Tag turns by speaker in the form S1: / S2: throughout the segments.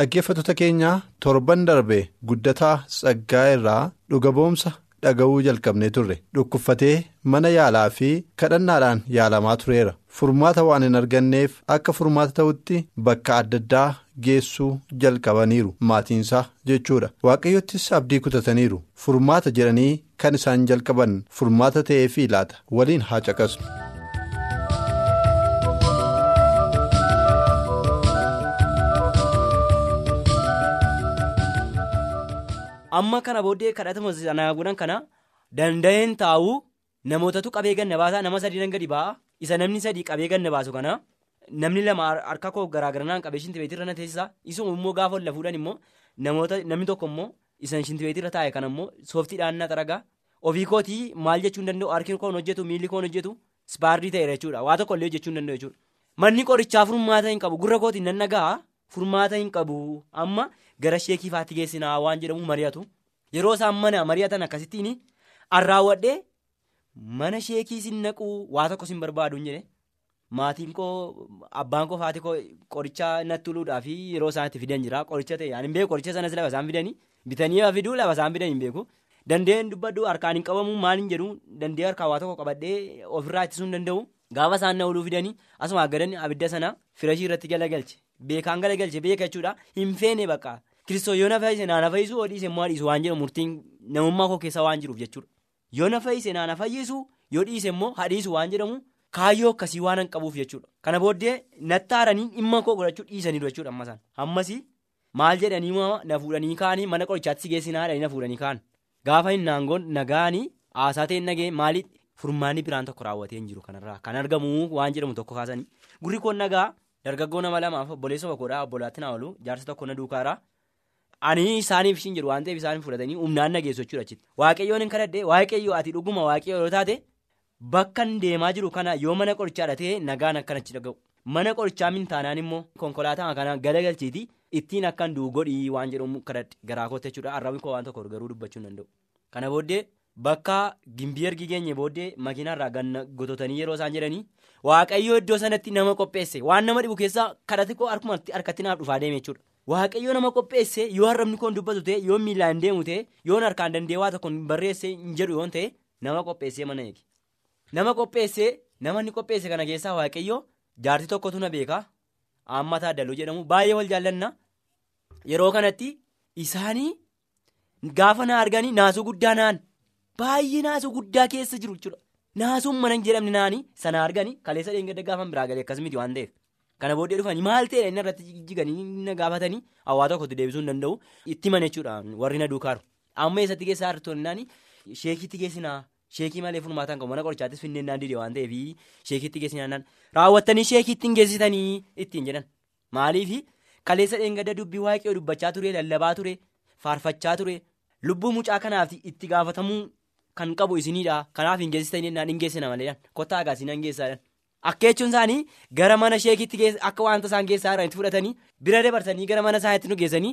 S1: Dhaggeeffattoota keenya torban darbe guddataa tsaggaa irraa dhuga ba'umsa dhaga'uu jalqabnee turre. Dhukkubfatee mana yaalaa fi kadhannaadhaan yaalamaa tureera. Furmaata waan hin arganneef akka furmaata ta'utti bakka adda addaa geessuu jalqabaniiru. Maatiinsaa jechuudha. Waaqayyottis abdii kutataniiru. Furmaata jedhanii kan isaan jalqaban furmaata ta'eefii laata? Waliin haa caqasnu.
S2: Amma kana booddee kadhatama sanaa godhan kana danda'een taa'uu namootatu qabee ganna baasaa nama sadii nan gadi ba'a isa namni sadii qabee ganna baasu kana namni lama harka koo garaagaranaan qabee shintibeetirra na teessisa isuma immoo gaafa ol fuudhan immoo namoota namni tokko immoo isa shintibeetirra taa'e kana immoo sooftiidhaan na xaragaa. Ofii kootii maal jechuu hin danda'u? Harki koon hojjetu miilli koon hojjetu ispaardii ta'eera jechuudha. Waa tokko illee hojjechuu hin danda'u jechuudha. Manni qorichaa furmaata hin qabu. Gurra kootiin nan nagaa furmaata hin qabu. Amma gara sheekii faatti geessinaa waan jedhamu mari'atu. Yeroo isaan mana mari'atan akkasittiin arraawwadhee mana sheekii sin naquu waa tokko sin barbaadu hin jedhe. Maatiin koo abbaan koo faati koo qoricha natti tuluudhaa fi yeroo isaan itti fidan jira qoricha ta'e ani hin beeku qoricha sanas lafa isaan fidanii bitanii fiduu lafa isaan fidan hin beeku. Dandeen dubbadhu harkaan hin qabamu maal hin jedhu? Dandee harkaan waa tokko qabadhee ofirraa ittisuu hin danda'u. Gaafa isaan na oluu fidanii asuma aggadan abidda sana firashii irratti galagalche beekaan galagalche beeka jechuudha hin feene bakka. Kiristoo yoo na fayyise naa na fayyisu yoo dhiise immoo dhiisu waan jedhu murtiin namummaa koo keessa waan jiruuf jechuudha. Yoo na fayyise naa na fayyisu yoo dhiise immoo hadhiisu waan jedhamu kaayyoo akkasii waan qabuuf jechuudha. Kana booddee nattaaranii dhimma koo godhachuu dhiisaniiru jechuudha ammasaan. Ammasii maal jedhanii na fuudhanii kaanii mana qorichaatti si geessinaa jedhanii na fuudhanii kaan. Gaafa hin naangoon nagaanii haasaa ta'e nagee maaliif furmaanni biraan tokko raawwatee hin jiru kanarraa kan argamu waan jedhamu tokko kaasanii. Gurri koon nagaa dargaggoo nama lamaaf obboleessa tokkodhaa obbolaatti na oolu jaarsa tokko na duukaaraa. Ani isaaniif ishiin jedhu waan ta'eef isaaniif fudhatanii humnaan nageessu jechuudha achitti. Waaqayyoon hin kadhadhee waaqayyoo ati dhuguma waaqayyoo yoo taate bakka deemaa jiru kana yoo mana qorichaadha ta'e nagaan akkanachi dhaga'u. Mana qorichaa min taanaan immoo konkolaataa kana galagalchiiti ittiin akkan du'u godhii waan jedhamu kadhadhe garaa kootti jechuudha arrabni koo waan tokko garuu dubbachuu hin danda'u. Kana booddee bakka gimbii ergi geenye booddee makiinarraa ganna gototanii yeroo isaan jedhanii waaqayyoo iddoo sanatti nama qopheesse waan nama dhibu keessaa kadhati koo harkatti naaf dhufaa deeme jechuudha. Waaqayyoo nama qopheesse yoo arrabni koon dubbatu ta'e yoo miilaan deemu ta'e yoo harkaan danda'e waa tokko barreesse hin jedhu yoon ta'e nama qopheessee mana eegi. Nama qopheessee nama inni qopheesse kana keessaa waaqayyoo jaartii tokkotu na beekaa amma taaddaluu jedhamu baay'ee wal jaallanna yeroo kanatti isaanii gaafa na arganii naasuu guddaa naan baay'ee naasuu guddaa keessa jiru jechuudha. Naasuun mana hin jedhamne naanii sana arganii kaleessa dheengadda gaafa biraa galee akkasumiti waan ta'eef. Kana booddee dhufanii maal ta'e inni irratti jiganii na gaafatanii hawaa tokkotti deebisuu hin danda'u itti mana jechuudha warri na duukaaru. Amma eessatti keessaa hartoonni sheekiitti geessinaa sheekii malee furmaataan qabu mana qorichaattis finneen naan didee waan ta'eef sheekiitti geessinaa naan raawwattanii sheekiitti hin geessitanii ittiin jedhan. Maaliif kaleessa dheengadda dubbii waaqayyoo dubbachaa ture lallabaa ture faarfachaa ture lubbuu mucaa kanaaf itti gaafatamuu kan qabu isiniidha kanaaf hin geessitanii naan hin geessina malee kottaa agaasii nan geessaa Akka jechuun isaanii gara mana sheekiitti akka wanta isaan keessaa irraa itti fudhatanii bira dabarsanii gara mana isaaniitti nu geessanii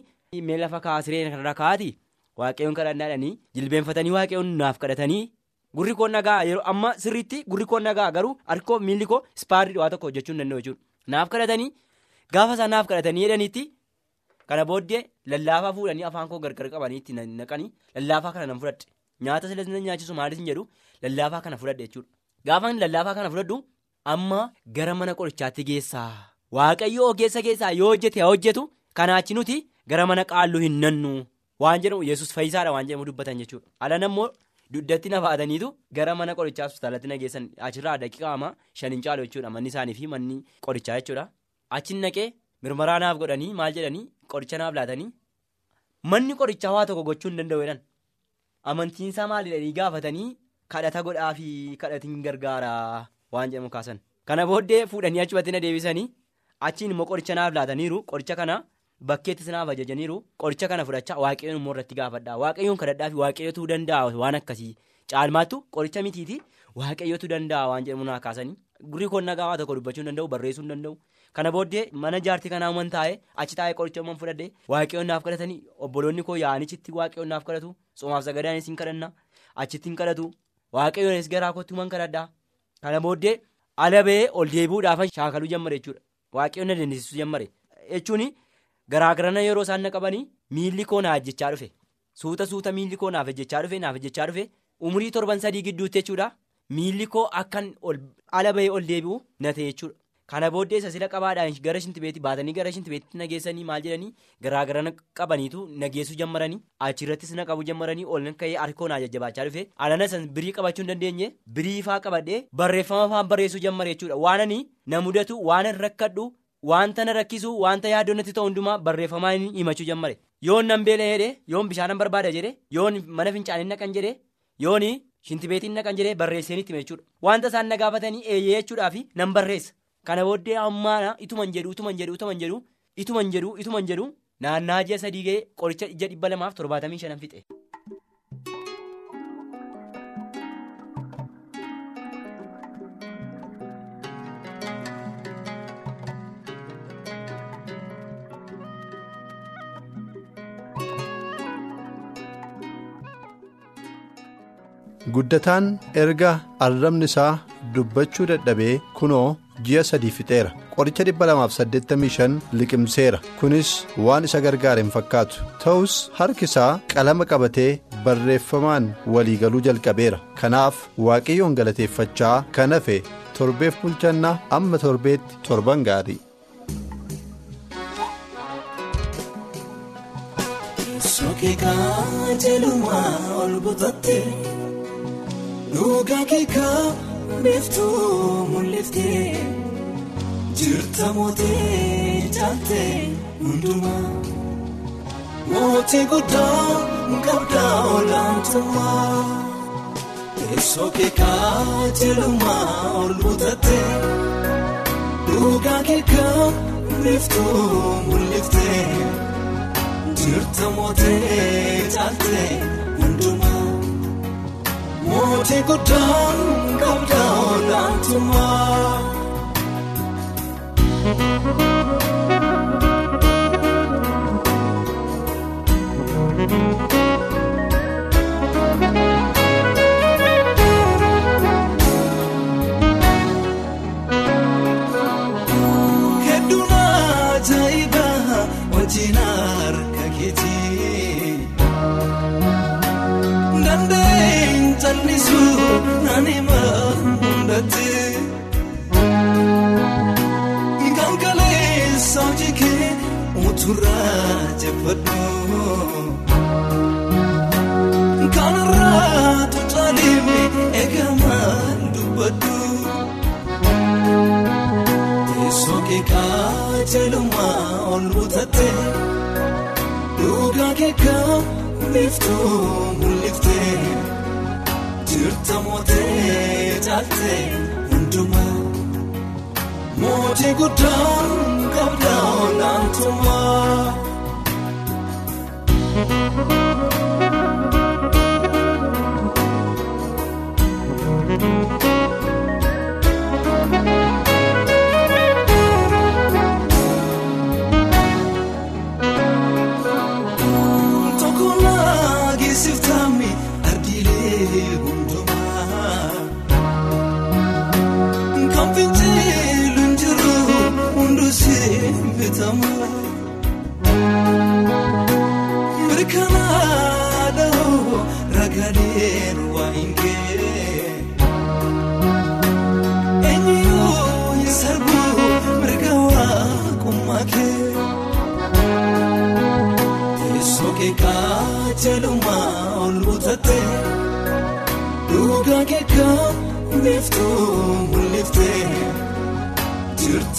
S2: mee lafa kaasiree kanarra kaa'atii waaqayyoon kadhannaadhanii jilbeenfatanii waaqayyoon naaf kadhatanii gurri koon nagaa yeroo amma sirriitti gurri koon nagaa garuu harki koo miilli koo ispaarii waa tokko hojjechuu hin danda'u jechuudha. Naaf kadhatanii gaafa isaan naaf kadhatanii jedhaniitti kana booddee lallaafaa fuudhanii afaan koo gargar qabanii itti naqanii lallaafaa kana nan fudhadhe nyaata silas na nyaachisu maalis hin jedhu lallaafaa kana fudhadhe jechuudha. Gaafa lallaafaa kana fudhadhu. Amma gara mana qorichaatti geessaa waaqayyo ogeessa keessaa yoo hojjete haa hojjetu kanaachi nuti gara mana qaalluu hin nannu waan jedhamu yesus fayyisaadha waan jedhamu dubbatan jechuudha. Alan ammoo duddatti na baataniitu gara mana qorichaa hospitaalatti na geessan achirraa daqiiqaa shaniin caalu jechuudha manni isaanii fi manni qorichaa jechuudha. Achiin naqee mirmaraa naaf godhanii maal jedhanii qoricha naaf laatanii manni qorichaa waa tokko gochuu hin danda'u jedhan amantiinsaa maalidhanii gaafatanii kadhata godhaa fi kadhatiin gargaara waan jedhamu kaasan. Kana booddee fuudhanii achumatti na deebisanii achiin immoo qoricha naaf laataniiru. Qoricha kana bakkeettis naaf ajajaniiru. Qoricha kana fudhachaa waaqayyoon immoo irratti gaafadhaa. Waaqayyoon kadhadhaa fi waaqayyootu danda'a waan akkasii caalmaattu qoricha mitiiti. Waaqayyootu danda'a waan jedhamu naa kaasanii. Gurri koon nagaa waa tokko dubbachuu hin danda'u barreessuu hin danda'u. Kana booddee mana jaartii kanaa uuman taa'ee achi taa'ee qoricha uuman fudhadhee waaqayyoon naaf kadhatanii obboloonni koo yaa'anichitti waaqayyoon naaf kadhatu soomaaf sagadaanis hin kadhanna achitti hin kadhatu. Waaqayyoonis garaa kootti uuman kadhadhaa. Kana booddee ala ba'ee ol deebi'uudhaaf shaakaluu jammare jechuudha. Waaqayyoon na dandeessisuu jammare jechuun garaagarana yeroo isaan na qabanii miilli koo naaf ejjechaa dhufe. Suuta suuta miilli koo naaf ejjechaa dhufe naaf ejjechaa dhufe. Umurii torban sadii gidduutti jechuudha. Miilli koo akkan ala ba'ee ol deebi'u na ta'e jechuudha. Kana booddee isa sila qabaadhaan gara shintibeetti baatanii gara shintibeetti nageessanii maal jedhanii garaagara qabaniitu nageessuu jammaranii achirrattis na qabu jammaranii ol ka'ee harkoon jajjabaachaa dhufe alana san birii qabachuu hin dandeenye birii faa qabadhee barreeffama faan barreessuu jammare jechuudha. Waanani na mudatu waan rakkadhu wanta na rakkisu wanta yaadonnatti ta'u hundumaa barreeffamaan himachuu jammare. Yoon nan beela jedhee yoon bishaanan barbaada jedhee yoon mana fincaanii naqan jedhee yoon shintibeetiin naqan jedhee barreesseen itti jechuudha. Wanta isaan na gaafatanii eeyyee jechuudhaaf nan barreessa. Kana booddee ammaana ituman jedhu ituman jedhu ituman jedhu ituman jedhu ituman jedhu naannaa ji'a sadii ga'ee qoricha ija dhibba lamaaf torbaatamii shanan fixe.
S1: guddataan erga arrabni isaa dubbachuu dadhabee kunoo ji'a sadii fixeera. Qoricha 285 liqimseera. Kunis waan isa gargaare hin fakkaatu. Ta'us harki isaa qalama qabatee barreeffamaan waliigaluu jalqabeera. Kanaaf waaqayyoon galateeffachaa kan hafe torbeef bulchannaa amma torbeetti torban gaarii.
S3: Dhugaa beeftuu mul'iftee jirta mootee jaattee hundumaa mootii guddaa qabdaa olaantummaa teessoo keekaa jelumaa ol butattee dhugaa keekaa beeftuu mul'iftee jirta mootee jaattee. Mootii guddaa qabdaa olaantummaa. Hedduun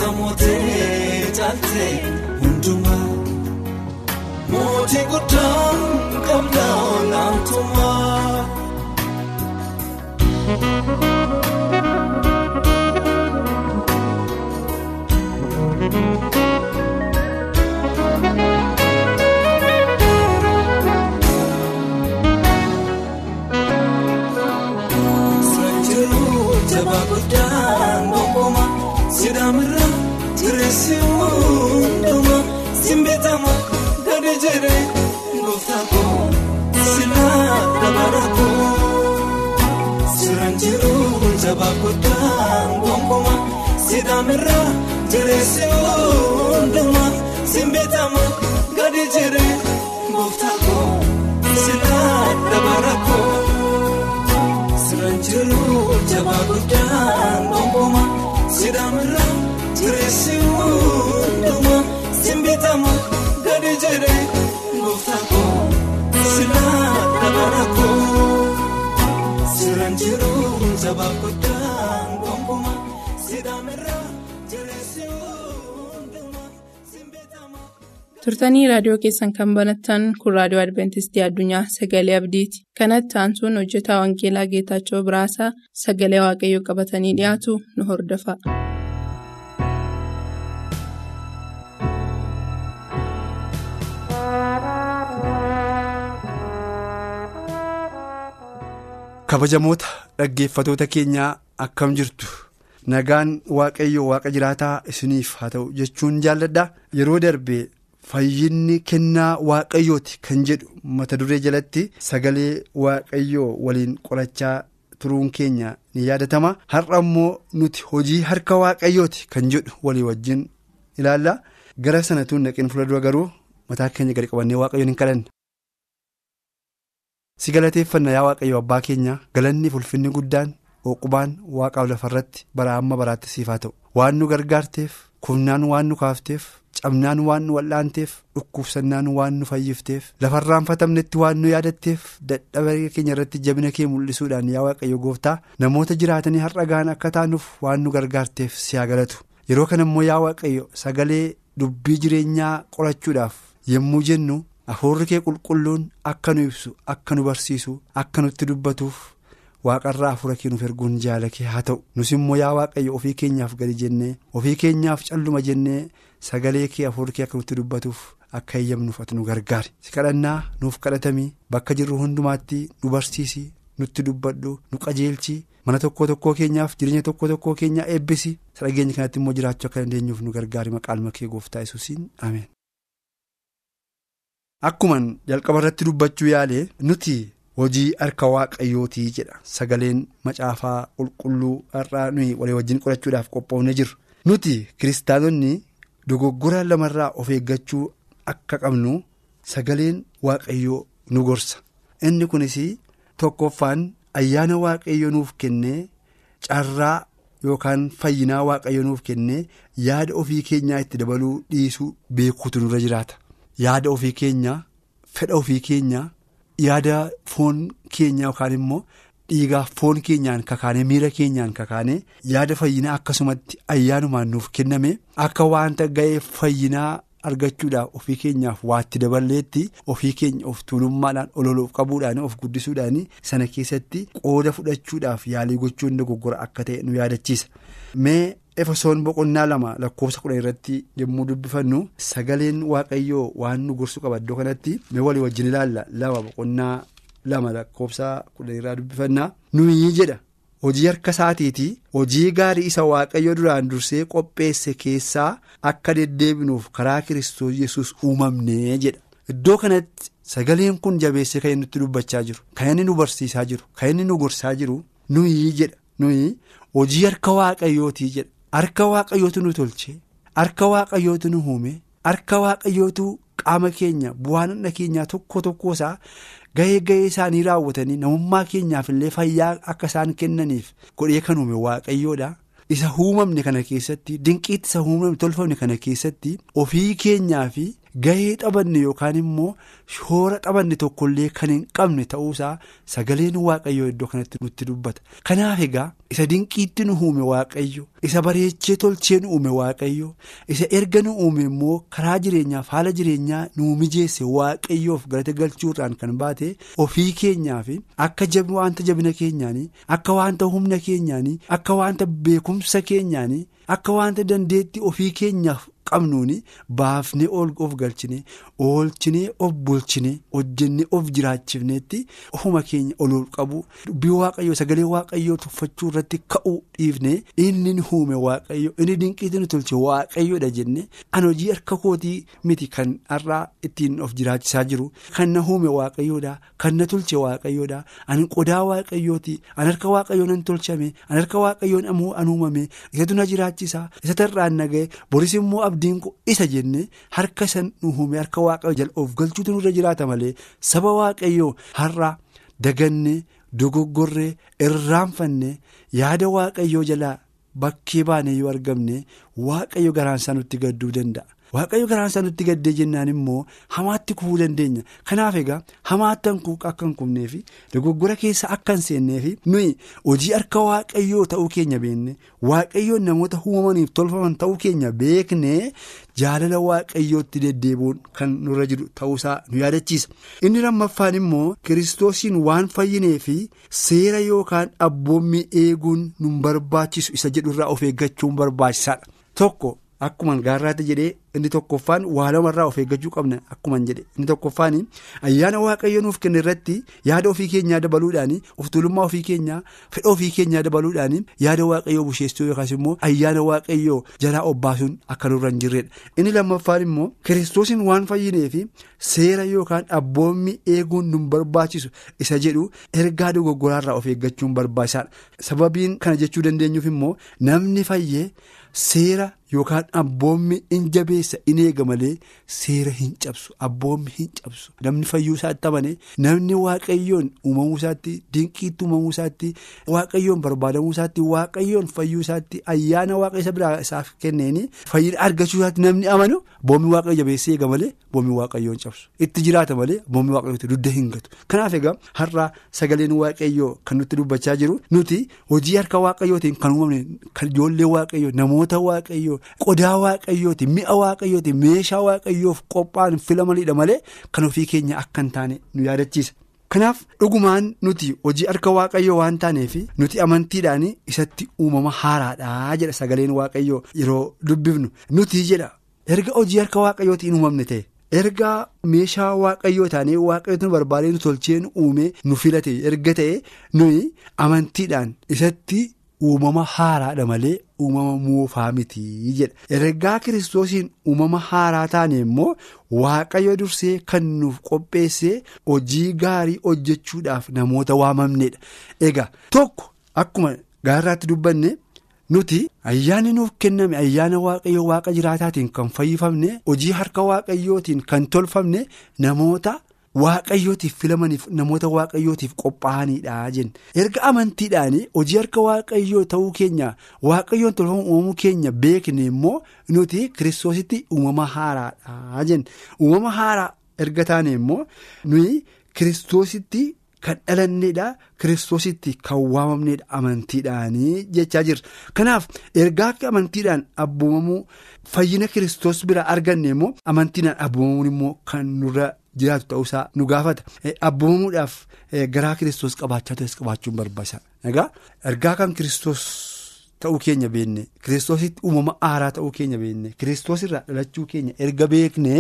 S3: jirta mootee jaattee hundumaa. Mootii guddaa jireessi hundumaa simbitamu gadi jedhee gooftaa koo silaa dabara koo siraan jiru jabaa guddaan gonkumaa sidaamirraa jireessi hundumaa simbitamu gadi jedhee gooftaa koo silaa dabara koo siraan jiru jabaa guddaan gonkumaa sidaamirraa jireessi hundumaa simbitamu gadi jedhee gooftaa koo silaa dabara koo siraan jiru jabaa guddaan gonkumaa sidaamirraa jireessi hundumaa simbitamu.
S4: turtanii raadiyoo keessan kan banattan kun raadiyoo adventistii addunyaa sagalee abdiiti kanatti aansuun hojjetaa wangeelaa geetaachoo biraasaa sagalee waaqayyoo qabatanii dhiyaatu nu hordofa.
S5: Kabajamoota dhaggeeffatoota keenyaa akkam jirtu? Nagaan waaqayyo waaqa jiraataa isiniif haa ta'u jechuun jaalladha. Yeroo darbe fayyinni kennaa waaqayyooti kan jedhu mata duree jalatti sagalee waaqayyoo waliin qorachaa turuun keenya ni yaadatama. Har'a immoo nuti hojii harka waaqayyooti kan jedhu walii wajjin ilaalla. Gara sanatuun naqeen fuuldura garuu mataa keenya gadi qabannee waaqayyoon hin kadhanne. Si galateeffanna yaa waaqayyo abbaa keenya galanni ulfinni guddaan oqubaan waaqaaf lafarratti bara amma baraatti siif haa ta'u waan nu gargaarteef kumnaan waan nu kaafteef cabnaan waan nu wal'aanteef dhukkubsannaan waan nu fayyifteef lafarraanfatamnetti waan nu yaadatteef dadhabaa keenya irratti jabina kee mul'isuudhaan yaa waaqayyo gooftaa namoota jiraatanii har'a gahan akka taanuuf waan nu gargaarteef si haa galatu yeroo kana immoo yaa waaqayyo sagalee dubbii jireenyaa qorachuudhaaf yommuu jennu. Afuurri kee qulqulluun akka nu ibsu akka nu barsiisu akka nutti dubbatuuf waaqarraa afuura kee nuuf erguun jaala kee haa ta'u. Nus immoo yaa waaqayyo ofii keenyaaf gadi jennee ofii keenyaaf calluma jennee sagalee kee afuurri kee akka nutti dubbatuuf akka eeyyamnuuf ati nu gargaari. Si kadhannaa nuuf kadhatamii bakka jirru hundumaatti nu barsiisi nutti dubbadhu nu qajeelchi mana tokko tokkoo keenyaaf jireenya tokko tokkoo keenyaa eebbisi. Dhageenya kanatti immoo jiraachuu akka dandeenyuuf nu gargaari. Maqaan kee gooftaa yesuusiin. Ameen. Akkuman jalqaba irratti dubbachuu yaale nuti hojii harka waaqayyootii jedha. Sagaleen macaafaa qulqulluu har'aa nuyi walii wajjin qorachuudhaaf qophoofne jirru nuti kiristaanonni dogoggora lamarraa of eeggachuu akka qabnu sagaleen waaqayyoo nu gorsa. Inni kunis tokkoffaan ayyaana waaqayyo nuuf kennee carraa yookaan fayyinaa waaqayyo nuuf kennee yaada ofii keenyaa itti dabaluu dhiisuu beekuutu nurra jiraata. Yaada ofii keenya fedha ofii keenya yaada foon keenya yookaan immoo dhiigaa foon keenyaan kakaanee miira keenyaan kakaanee yaada fayyinaa akkasumatti ayyaanumaan nuuf kenname akka wanta ga'ee fayyinaa argachuudhaaf ofii keenyaaf waatti daballeetti ofii keenya of tuulummaadhaan ololuuf qabuudhaan of guddisuudhaan sana keessatti qooda fudhachuudhaaf yaalii gochuun dogoggora akka ta'e nu yaadachiisa. Mee Efesoon boqonnaa lama lakkoofsa kudhan irratti yommuu dubbifannu sagaleen waaqayyoo waan nu gorsu qaba iddoo kanatti mee walii wajjin ilaalla lama boqonnaa lama lakkoofsa kudhan irraa dubbifanna nuyi jedha. Hojii harka isaatiitii hojii gaarii isa waaqayyo duraan dursee qopheesse keessaa akka deddeebinuuf karaa kiristoos yesus uumamnee jedha. Iddoo kanatti sagaleen kun jabeessee kan inni nutti dubbachaa jiru kan inni nu barsiisaa jiru kan inni nu gorsaa jiru nuyi jedha nuyi hojii harka waaqayyootii jedha. Harka waaqayyootu nu tolche harka waaqayyootu nu uume harka waaqayyootu qaama keenya bu'aan hunda keenyaa tokko tokko isaa gahee gahee isaanii raawwatanii namummaa keenyaaf illee fayyaa akka isaan kennaniif godhee kan uume waaqayyoodha. Isa uumamne kana keessatti dinqiitti isa uumamne tolfamne kana keessatti ofii keenyaa fi gahee xabanne yookaan immoo shoora xabanne tokkollee kan hin qabne ta'uusaa sagaleen waaqayyoo iddoo kanatti nutti dubbata. Kanaaf egaa isa dinqiitti nu uume waaqayyo isa bareechee tolchee nu uume waaqayyo isa erga nu uume immoo karaa jireenyaaf haala jireenyaa nu mijeesse waaqayyoof galata galchuudhaan kan baate ofii keenyaaf akka wanta jabina keenyaanii akka wanta humna keenyaanii akka wanta beekumsa keenyaanii akka wanta dandeetti ofii keenyaaf qabnuuni baafnee of galchine oolchinee of bulchine hojjennee of jiraachifneetti ofuma keenya ol qabu. Dubbii waaqayyoo sagalee waaqayyoo tuffachuu irratti ka'uu dhiifne inni nu uume waaqayyo inni dinqiitti nu tolche waaqayyoodha jenne an hojii harka kootii miti kan har'aa ittiin of jiraachisaa jiru. Kan na uume waaqayyoodha kan na tolche waaqayyoodha ani qodaa waaqayyooti an harka waaqayyoo nan tolchame an harka waaqayyoon an uumame isatu na jiraachisa isatu irraan naga'e boris immoo abdiin isa jenne harka san uume harka waaqayyoo jala of galchuutu nurra jiraata malee saba waaqayyoo har'a daganne dogoggorree irraanfanne yaada waaqayyoo jalaa bakkee baanee yoo argamne waaqayyo garaansaa nutti gadduu danda'a. Waaqayyo garaansaa nutti gaddee jennaan immoo hamaatti kufuu dandeenya kanaaf egaa hamaatti akka hin kufnee fi dogoggora keessa akka hin seennee fi nuyi hojii harka waaqayyoo ta'uu keenya beekne waaqayyoon namoota uumamaniif tolfaman ta'uu keenya beekne jaalala waaqayyootti deddeebi'uun kan nurra jiru ta'uusaa nu yaadachiisa inni lammaffaan immoo kiristoosiin waan fayyinee fi seera yookaan abboommii eeguun nu barbaachisu isa jedhurraa of eeggachuun barbaachisaadha tokko. Akkuma gaarraatti jedhee inni tokkoffaan waa lamarraa of eeggachuu qabna akkuma jedhe inni tokkoffaan ayyaana waaqayyo nuuf kenne irratti yaada ofii keenyaa dabaluudhaan of tuulummaa ofii keenyaa fedha ofii keenyaa dabaluudhaan yaada waaqayyoo busheessuu yookaas immoo ayyaana waaqayyoo jalaa obbaasuun akka nurra hin jirredha inni lammaffaan immoo kiristoosiin waan fayyinee fi seera yookaan abboommii eeguun nu barbaachisu isa jedhu ergaa dogoggoraarraa of eeggachuun barbaachisaadha sababiin kana jechuu dandeenyuuf immoo namni fayyee. Seera yookaan abboommi in jabeessa in eega malee seera hin cabsu abboommi hin cabsu namni fayyuu isaatti amane namni waaqayyoon uumamuu isaatti dinqiitti uumamuu isaatti waaqayyoon barbaadamuu isaatti waaqayyoon fayyuu isaatti ayyaana waaqa isa biraa isaaf kenneeni fayyina argachuu isaatti namni amanu boommi waaqayyo jabeessa eega malee boommi waaqayyoon cabsu itti jiraata malee boommi waaqayyootti dudda hin gatu kanaaf egaa har'a sagaleen waaqayyoo kan nutti dubbachaa jiru nuti hojii harka waaqayyootiin kan uumamne ijoollee waaqayyoo namoota waaqayyoo. Qodaa waaqayyooti mi'a waaqayyooti meeshaa waaqayyoof qophaa'an filamanidha malee kan ofii keenya akka hin taane nu yaadachiisa. kanaaf dhugumaan nuti hojii harka waaqayyoo waan taaneef nuti amantiidhaan isatti uumama haaraadhaa jedha sagaleen waaqayyoo yeroo dubbifnu nuti jedha erga hojii harka waaqayyootiin uumamne ta'e. erga meeshaa waaqayyoo taanee waaqayyootu nu barbaadee nu tolchee nu uume nu filate erga ta'e nuyi amantiidhaan isatti. Uumama haaraadha malee uumama moofaa miti jedha ergaa kiristoosiin uumama haaraa taane immoo waaqayyo dursee kan nuuf qopheessee hojii gaarii hojjechuudhaaf namoota waamamnedha egaa tokko akkuma gaarraatti dubbanne nuti ayyaanni nuuf kenname ayyaana waaqayyoo waaqa jiraataatiin kan fayyifamne hojii harka waaqayyootiin kan tolfamne namoota. Waaqayyootiif filamaniif namoota waaqayyootiif qophaa'anidha jenna erga amantiidhaan hojii harka waaqayyoo ta'uu keenya waaqayyoon tolfamu uumamuu keenya beekne immoo nuti kiristoositti uumama haaraadha jenna uumama haaraa erga taane immoo nuyi kiristoositti kan dhalannedha kiristoositti kan waamamnedha amantiidhaanii jechaa jirra kanaaf ergaa amantiidhaan abboomamuu fayyina kiristoos bira arganne immoo amantiidhaan abboomamuun immoo kan nurra. Jiraatu ta'uusaa nu gaafata. Abboomamuudhaaf garaa kiristoos qabaachaa ta'es qabaachuun barbaachisaadha egaa ergaa kan kiristoos ta'uu keenya beekne kiristoositti uumama haaraa ta'uu keenya beekne kiristoos irraa dhalachuu keenya erga beekne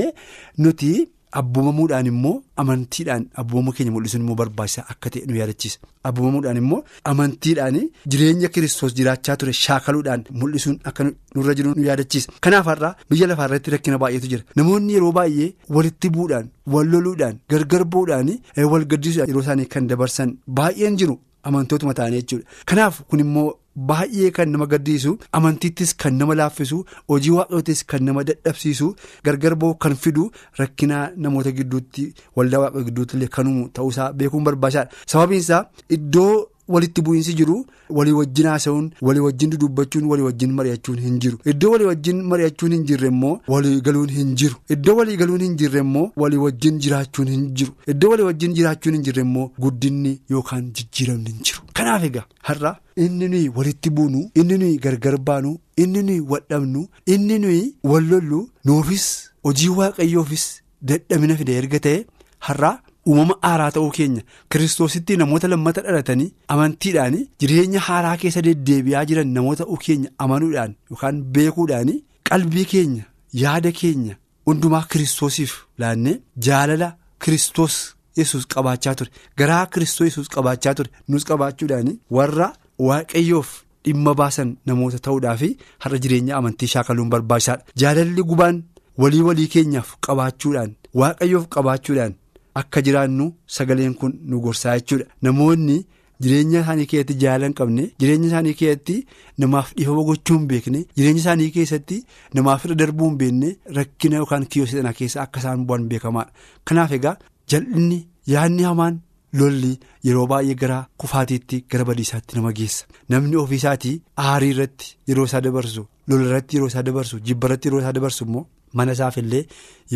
S5: nuti abboomamuudhaan immoo amantiidhaan abboomamuu keenya mul'isuun immoo barbaachisaa akka ta'e nu yaadachiisa. Abboomamuudhaan immoo amantiidhaan jireenya kiristoos jiraachaa ture shaakaluudhaan mul'isuun akka nurra jiru nu yaadachiisa. Kanaaf har'aa biyya lafaa irratti rakkina baay'eetu jira. Namoonni yeroo baay'ee walitti bu'uudhaan wal loluudhaan gargar bu'uudhaan wal gaddisuudhaan yeroo isaanii kan dabarsan baay'een jiru amantootuma ta'anii jechuudha kanaaf kun immoo. Baay'ee kan nama gaddiisu amantiittis kan nama laaffisu hojii waaqayyootis kan nama dadhabsiisu gargar ba'u kan fidu rakkinaa namoota gidduutti waldaa waaqayyoo gidduutti illee kan uumu ta'uusaa beekuun barbaachisaadha sababiin isaa iddoo walitti bu'iinsi jiru walii wajjin haasa'uun walii wajjin dudubbachuun walii wajjin mari'achuun hin jiru. Iddoo walii wajjin mari'achuun hin jirre immoo walii galuun hin jiru. Iddoo walii galuun hin jirre immoo walii wajjin jiraachuun hin jiru. Iddoo walii wajjin jiraachuun hin jirre immoo guddinni yookaan jijjiiramni hin jiru. Kanaaf egaa har'a. Inni nuyi walitti buunu inni nuyi gargar baanu inni nuyi wadhabnu inni nuyi wallollu nuufis hojii waaqayyoofis dadhabina fide erga ta'e har'aa uumama haaraa ta'uu keenya kiristoositti namoota lammata dhalatanii amantiidhaan jireenya haaraa keessa deddeebi'aa jiran namoota ta'uu keenya amanuudhaan yookaan beekuudhaan qalbii keenya yaada keenya hundumaa kiristoosiif laannee jaalala kiristoos yesus qabaachaa ture. Garaa kiristoos yesus qabaachaa ture. Nus qabaachuudhaan warra waaqayyoof dhimma baasan namoota ta'uudhaaf har'a jireenya amantii shaakaluun barbaachisaadha. Jaalalli gubaan walii walii keenyaaf qabaachuudhaan waaqayyoof qabaachuudhaan akka jiraannu sagaleen kun nu gorsaa jechuudha namoonni. jireenya isaanii keessatti jaalala hin qabne jireenya isaanii keessatti namaaf dhiifama gochuu hin beekne jireenya isaanii keessatti namaaf irra darbuu hin beekne rakkina yookaan kiyyoo sana keessa akka isaan bu'an beekamaadha kanaaf egaa jal'inni yaadni hamaan lolli yeroo baay'ee gara kufaatiitti gara badiisaatti nama geessa namni ofiisaatii aarii irratti yeroo isaa dabarsu lola irratti yeroo isaa dabarsu jibba irratti yeroo isaa dabarsu immoo mana isaaf illee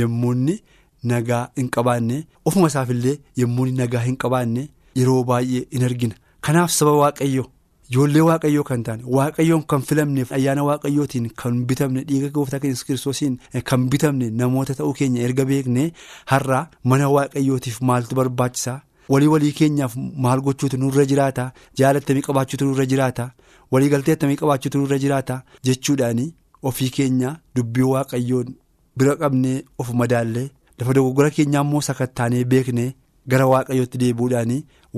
S5: yommuu nagaa hin qabaanne ofuma isaaf illee yommuu nagaa hin qabaanne. Yeroo baay'ee in argina kanaaf saba waaqayyoo ijoollee waaqayyoo kan taane waaqayyoon kan filamneef ayyaana waaqayyootiin kan bitamne dhiiga gooftaa keenya kiristoosiin kan bitamne namoota ta'uu keenya erga beekne har'a mana waaqayyootiif maaltu barbaachisaa walii walii keenyaaf maal gochuutu nurra jiraata? Jaalattamii qabaachuutu nurra jiraata? Walii galteettamii qabaachuutu nurra jiraata? Jechuudhaani ofii keenya dubbii waaqayyoon bira qabnee of madaallee lafa dogoggora keenyaa immoo sakattaanee beekne. gara waaqayyootti deebi'uudhaan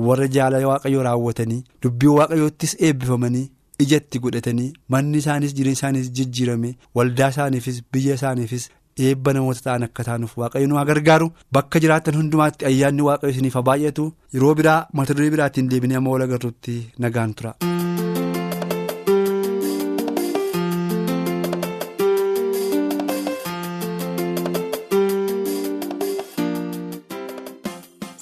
S5: warra jaalala waaqayyoo raawwatanii dubbii waaqayyoottis eebbifamanii ijatti godhatanii manni isaanis jireenya isaanis jijjiirame waldaa isaaniifis biyya isaaniifis eebba namoota ta'an akka taanuuf waaqayyo nu gargaaru bakka jiraatan hundumaatti ayyaanni waaqayyo isiniif baay'atu yeroo biraa mata duree biraatiin deebinee amma wal agarruutti nagaan tura.